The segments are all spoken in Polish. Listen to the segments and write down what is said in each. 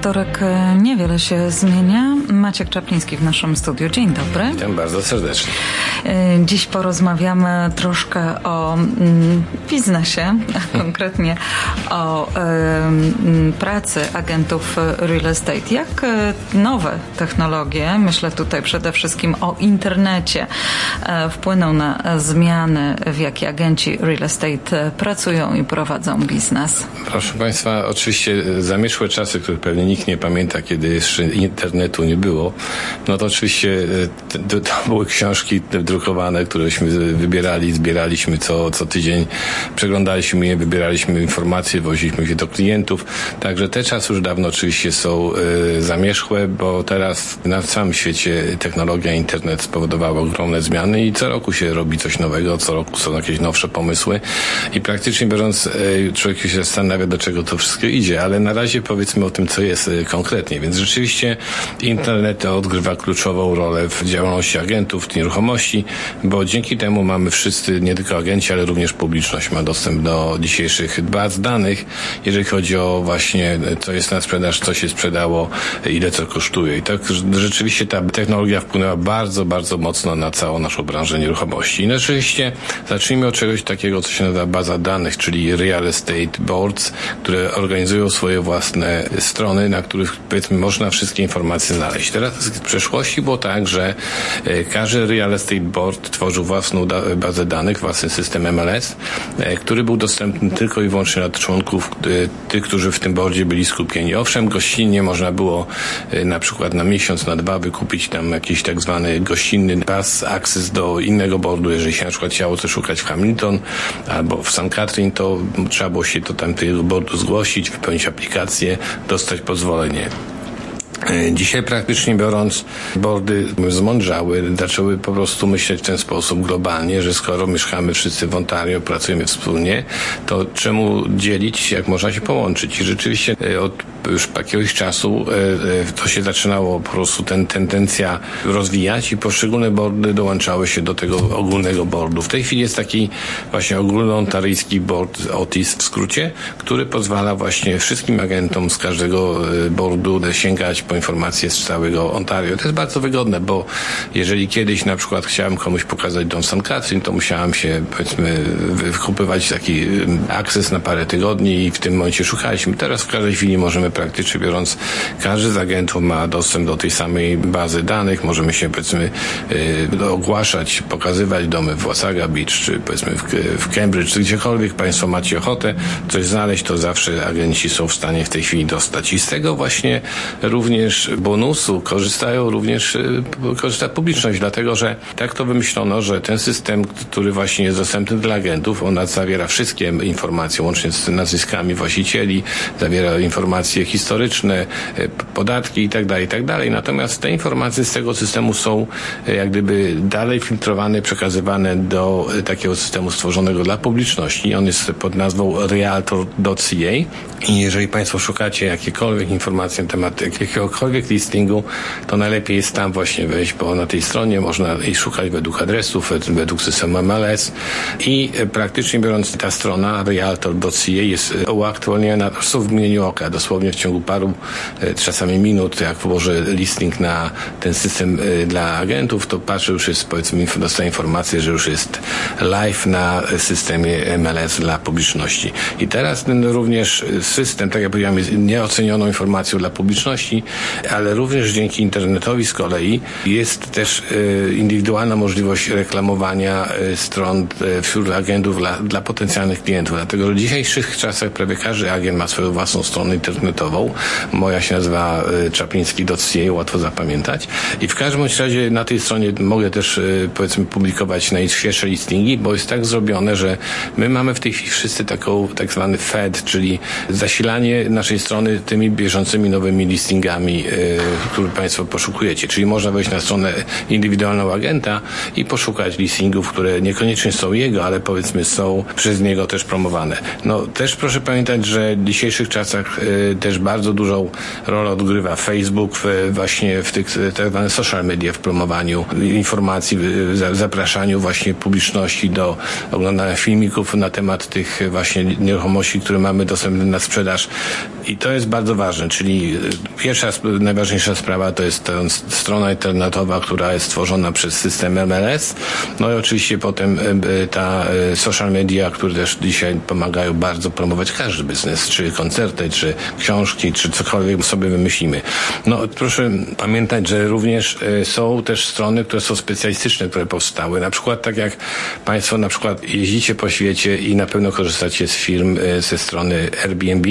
wtorek e, niewiele się zmienia. Maciek Czapliński w naszym studiu. Dzień dobry. Witam bardzo serdecznie. E, dziś porozmawiamy troszkę o mm, biznesie, a konkretnie o mm, pracy agentów real estate. Jak e, nowe technologie, myślę tutaj przede wszystkim o internecie, wpłyną na zmiany, w jakie agenci real estate pracują i prowadzą biznes? Proszę Państwa, oczywiście zamieszłe czasy, które pewnie nikt nie pamięta, kiedy jeszcze internetu nie było, no to oczywiście e, to były książki drukowane, któreśmy wybierali, zbieraliśmy co, co tydzień, przeglądaliśmy je, wybieraliśmy informacje, woziliśmy je do klientów. Także te czasy już dawno oczywiście są y, zamierzchłe, bo teraz na całym świecie technologia, internet spowodowały ogromne zmiany i co roku się robi coś nowego, co roku są jakieś nowsze pomysły i praktycznie biorąc y, człowiek się zastanawia, do czego to wszystko idzie, ale na razie powiedzmy o tym, co jest y, konkretnie. Więc rzeczywiście internet odgrywa kluczową rolę w działalności agentów nieruchomości, bo dzięki temu mamy wszyscy, nie tylko agenci, ale również publiczność ma dostęp do dzisiejszych baz danych, jeżeli chodzi o właśnie co jest na sprzedaż, co się sprzedało, ile co kosztuje. I tak rzeczywiście ta technologia wpłynęła bardzo, bardzo mocno na całą naszą branżę nieruchomości. I no oczywiście zacznijmy od czegoś takiego, co się nazywa baza danych, czyli Real Estate Boards, które organizują swoje własne strony, na których powiedzmy można wszystkie informacje znaleźć. Teraz w przeszłości było tak, że e, każdy real estate board tworzył własną bazę danych, własny system MLS, e, który był dostępny tylko i wyłącznie dla członków, e, tych, którzy w tym boardzie byli skupieni. Owszem, gościnnie można było na przykład na miesiąc, na dwa wykupić tam jakiś tak zwany gościnny pass, access do innego boardu, jeżeli się na przykład chciało coś szukać w Hamilton albo w St. Catherine, to trzeba było się do tamtego boardu zgłosić, wypełnić aplikację, dostać pozwolenie. E, dzisiaj praktycznie biorąc, bordy zmądrzały, zaczęły po prostu myśleć w ten sposób globalnie, że skoro mieszkamy wszyscy w Ontario, pracujemy wspólnie, to czemu dzielić, jak można się połączyć? I rzeczywiście e, od już jakiegoś czasu e, to się zaczynało po prostu ten tendencja rozwijać i poszczególne bordy dołączały się do tego ogólnego boardu. W tej chwili jest taki właśnie ogólnoontaryjski board OTIS w skrócie, który pozwala właśnie wszystkim agentom z każdego boardu sięgać po informacje z całego Ontario. To jest bardzo wygodne, bo jeżeli kiedyś na przykład chciałem komuś pokazać dom St. Catherine, to musiałem się powiedzmy wykupywać taki akces na parę tygodni i w tym momencie szukaliśmy. Teraz w każdej chwili możemy praktycznie biorąc, każdy z agentów ma dostęp do tej samej bazy danych, możemy się powiedzmy yy, ogłaszać, pokazywać domy w Wasaga Beach, czy powiedzmy w, Cambridge, czy gdziekolwiek Państwo macie ochotę coś znaleźć, to zawsze agenci są w stanie w tej chwili dostać. I z tego właśnie również również bonusu korzystają również, y, korzysta publiczność, dlatego że tak to wymyślono, że ten system, który właśnie jest dostępny dla agentów, on zawiera wszystkie informacje, łącznie z nazwiskami właścicieli, zawiera informacje historyczne, y, podatki itd., tak itd. Tak Natomiast te informacje z tego systemu są y, jak gdyby dalej filtrowane, przekazywane do takiego systemu stworzonego dla publiczności. On jest pod nazwą realtor.ca i jeżeli Państwo szukacie jakiekolwiek informacji na temat jakiego jakiegokolwiek listingu, to najlepiej jest tam właśnie wejść, bo na tej stronie można i szukać według adresów, według systemu MLS i e, praktycznie biorąc ta strona realtor.ca jest e, uaktualniona w mgnieniu oka, dosłownie w ciągu paru e, czasami minut, jak włożę listing na ten system dla agentów, to patrzę, już jest powiedzmy, dostaję informację, że już jest live na systemie MLS dla publiczności. I teraz ten również system, tak jak powiedziałem, jest nieocenioną informacją dla publiczności, ale również dzięki internetowi z kolei jest też e, indywidualna możliwość reklamowania e, stron e, wśród agentów dla, dla potencjalnych klientów. Dlatego w dzisiejszych czasach prawie każdy agent ma swoją własną stronę internetową. Moja się nazywa czapliński.ca, łatwo zapamiętać. I w każdym razie na tej stronie mogę też powiedzmy publikować najświeższe listingi, bo jest tak zrobione, że my mamy w tej chwili wszyscy taką tak zwany Fed, czyli zasilanie naszej strony tymi bieżącymi nowymi listingami Y, który Państwo poszukujecie. Czyli można wejść na stronę indywidualnego agenta i poszukać listingów, które niekoniecznie są jego, ale powiedzmy są przez niego też promowane. No też proszę pamiętać, że w dzisiejszych czasach y, te też bardzo dużą rolę odgrywa Facebook w, właśnie w tych tak zwanych social media w promowaniu informacji, w zapraszaniu właśnie publiczności do oglądania filmików na temat tych właśnie nieruchomości, które mamy dostępne na sprzedaż. I to jest bardzo ważne, czyli pierwsza, najważniejsza sprawa to jest ta strona internetowa, która jest stworzona przez system MLS. No i oczywiście potem e, ta e, social media, które też dzisiaj pomagają bardzo promować każdy biznes, czy koncerty, czy książki, czy cokolwiek sobie wymyślimy. No proszę pamiętać, że również e, są też strony, które są specjalistyczne, które powstały. Na przykład tak jak Państwo na przykład jeździcie po świecie i na pewno korzystacie z firm ze strony Airbnb,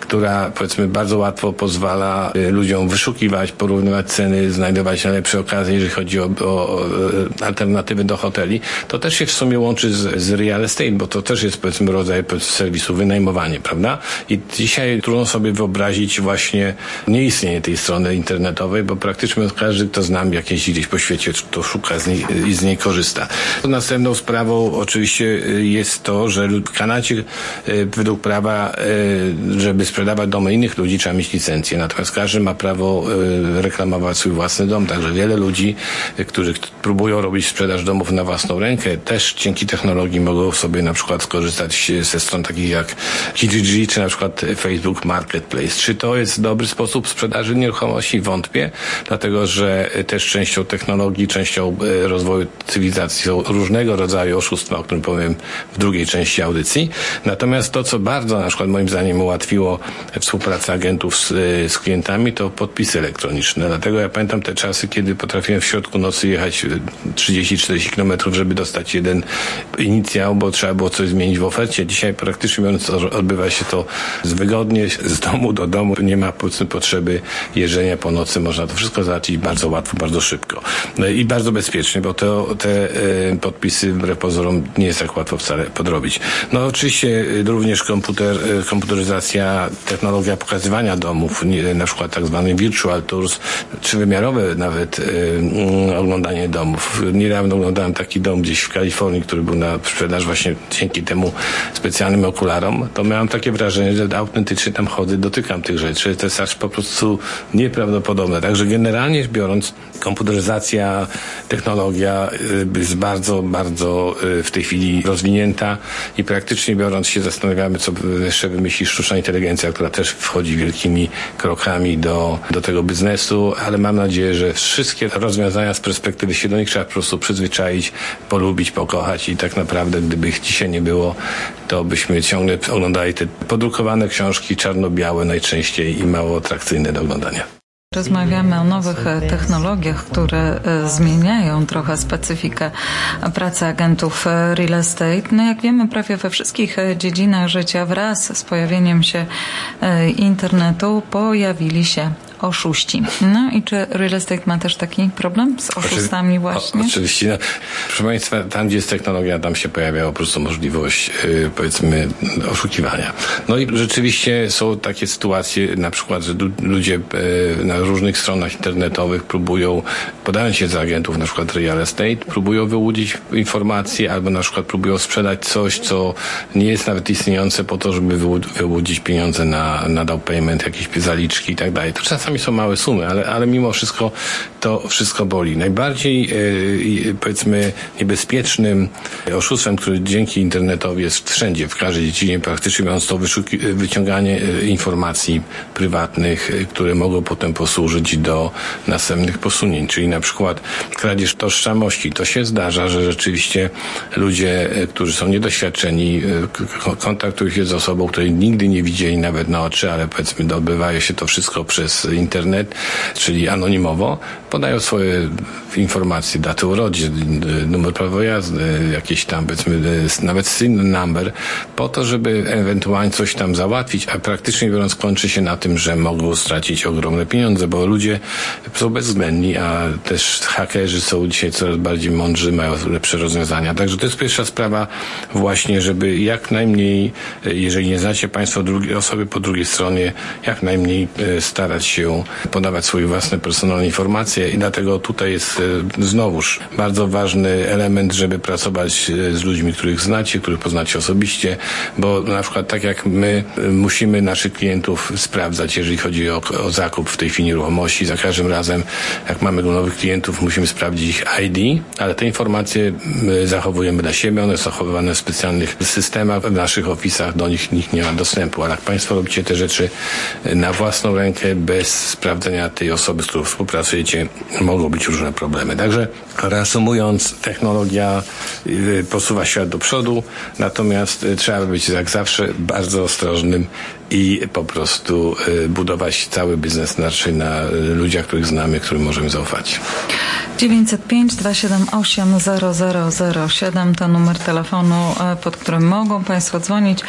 która powiedzmy bardzo łatwo pozwala ludziom wyszukiwać, porównywać ceny, znajdować najlepsze okazje, jeżeli chodzi o, o alternatywy do hoteli. To też się w sumie łączy z, z real estate, bo to też jest powiedzmy rodzaj serwisu wynajmowanie, prawda? I dzisiaj trudno sobie właśnie nieistnienie tej strony internetowej, bo praktycznie każdy, kto znam, jak jeździ gdzieś po świecie, to szuka z niej i z niej korzysta. Następną sprawą oczywiście y, jest to, że w Kanadzie y, według prawa, y, żeby sprzedawać domy innych ludzi, trzeba mieć licencję. Natomiast każdy ma prawo reklamować swój własny dom. Także wiele ludzi, którzy próbują robić sprzedaż domów na własną rękę, też dzięki technologii mogą sobie na przykład skorzystać ze stron takich jak Kijiji czy na przykład Facebook Marketplace. Czy to jest dobry sposób sprzedaży nieruchomości? Wątpię, dlatego że też częścią technologii, częścią e, rozwoju cywilizacji są różnego rodzaju oszustwa, o którym powiem w drugiej części audycji. Natomiast to, co bardzo na przykład moim zdaniem ułatwiło współpracę agentów z, e, z klientami, to podpisy elektroniczne. Dlatego ja pamiętam te czasy, kiedy potrafiłem w środku nocy jechać 30-40 kilometrów, żeby dostać jeden inicjał, bo trzeba było coś zmienić w ofercie. Dzisiaj praktycznie odbywa się to wygodnie, z domu do domu. Nie ma potrzeby jeżdżenia po nocy. Można to wszystko załatwić bardzo łatwo, bardzo szybko. No i bardzo bezpiecznie, bo to, te e, podpisy wbrew pozorom nie jest tak łatwo wcale podrobić. No oczywiście e, również komputer, e, komputeryzacja, technologia pokazywania domów, na przykład tak zwany virtual tours, trzywymiarowe nawet mm, oglądanie domów. Niedawno oglądałem taki dom gdzieś w Kalifornii, który był na sprzedaż właśnie dzięki temu specjalnym okularom, to miałem takie wrażenie, że autentycznie tam chodzę, dotykam tych rzeczy. To jest aż po prostu nieprawdopodobne. Także generalnie biorąc, komputeryzacja, technologia y, jest bardzo, bardzo y, w tej chwili rozwinięta i praktycznie biorąc się zastanawiamy, co jeszcze wymyśli sztuczna inteligencja, która też wchodzi wielkimi krokami do, do tego biznesu, ale mam nadzieję, że wszystkie rozwiązania z perspektywy się do nich trzeba po prostu przyzwyczaić, polubić, pokochać i tak naprawdę, gdyby ich dzisiaj nie było, to byśmy ciągle oglądali te podrukowane książki czarno-białe najczęściej i mało atrakcyjne do oglądania. Rozmawiamy o nowych e, technologiach, które e, zmieniają trochę specyfikę pracy agentów e, real estate. No jak wiemy, prawie we wszystkich dziedzinach życia wraz z pojawieniem się internetu pojawili się oszuści. No i czy real estate ma też taki problem z oszustami właśnie? O, oczywiście. No, proszę Państwa, tam gdzie jest technologia, tam się pojawia po prostu możliwość yy, powiedzmy oszukiwania. No i rzeczywiście są takie sytuacje, na przykład, że ludzie yy, na różnych stronach internetowych próbują, podając się za agentów na przykład real estate, próbują wyłudzić informacje albo na przykład próbują sprzedać coś, co nie jest nawet istniejące po to, żeby wyłudzić pieniądze na, na down payment, jakieś zaliczki i tak dalej. To czasami są małe sumy, ale, ale mimo wszystko to wszystko boli. Najbardziej e, powiedzmy niebezpiecznym oszustwem, który dzięki internetowi jest wszędzie, w każdej dziedzinie praktycznie mówiąc to wyciąganie e, informacji prywatnych, które mogą potem posłużyć do następnych posunięć, czyli na przykład kradzież tożsamości. To się zdarza, że rzeczywiście ludzie, którzy są niedoświadczeni, kontaktują się z osobą, której nigdy nie widzieli nawet na oczy, ale powiedzmy dobywają się to wszystko przez internet, czyli anonimowo, podają swoje informacje, daty urodzin, numer prawa jazdy, jakieś tam powiedzmy nawet SIN number, po to, żeby ewentualnie coś tam załatwić, a praktycznie biorąc kończy się na tym, że mogą stracić ogromne pieniądze, bo ludzie są bezwzględni, a też hakerzy są dzisiaj coraz bardziej mądrzy, mają lepsze rozwiązania. Także to jest pierwsza sprawa właśnie, żeby jak najmniej, jeżeli nie znacie Państwo osoby po drugiej stronie, jak najmniej starać się podawać swoje własne personalne informacje i dlatego tutaj jest e, znowuż bardzo ważny element, żeby pracować e, z ludźmi, których znacie, których poznacie osobiście, bo na przykład tak jak my e, musimy naszych klientów sprawdzać, jeżeli chodzi o, o zakup w tej chwili nieruchomości, za każdym razem jak mamy nowych klientów, musimy sprawdzić ich ID, ale te informacje zachowujemy dla siebie, one są zachowywane w specjalnych systemach, w naszych ofisach, do nich nikt nie ma dostępu, ale jak Państwo robicie te rzeczy na własną rękę, bez sprawdzenia tej osoby, z którą współpracujecie, mogą być różne problemy. Także reasumując, technologia y, posuwa świat do przodu, natomiast y, trzeba być jak zawsze bardzo ostrożnym i po prostu y, budować cały biznes raczej na ludziach, których znamy, którym możemy zaufać. 905 278 0007 to numer telefonu, e, pod którym mogą Państwo dzwonić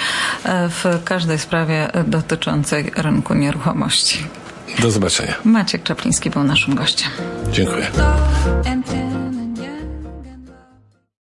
e, w każdej sprawie dotyczącej rynku nieruchomości. Do zobaczenia. Maciek Czapliński był naszym gościem. Dziękuję.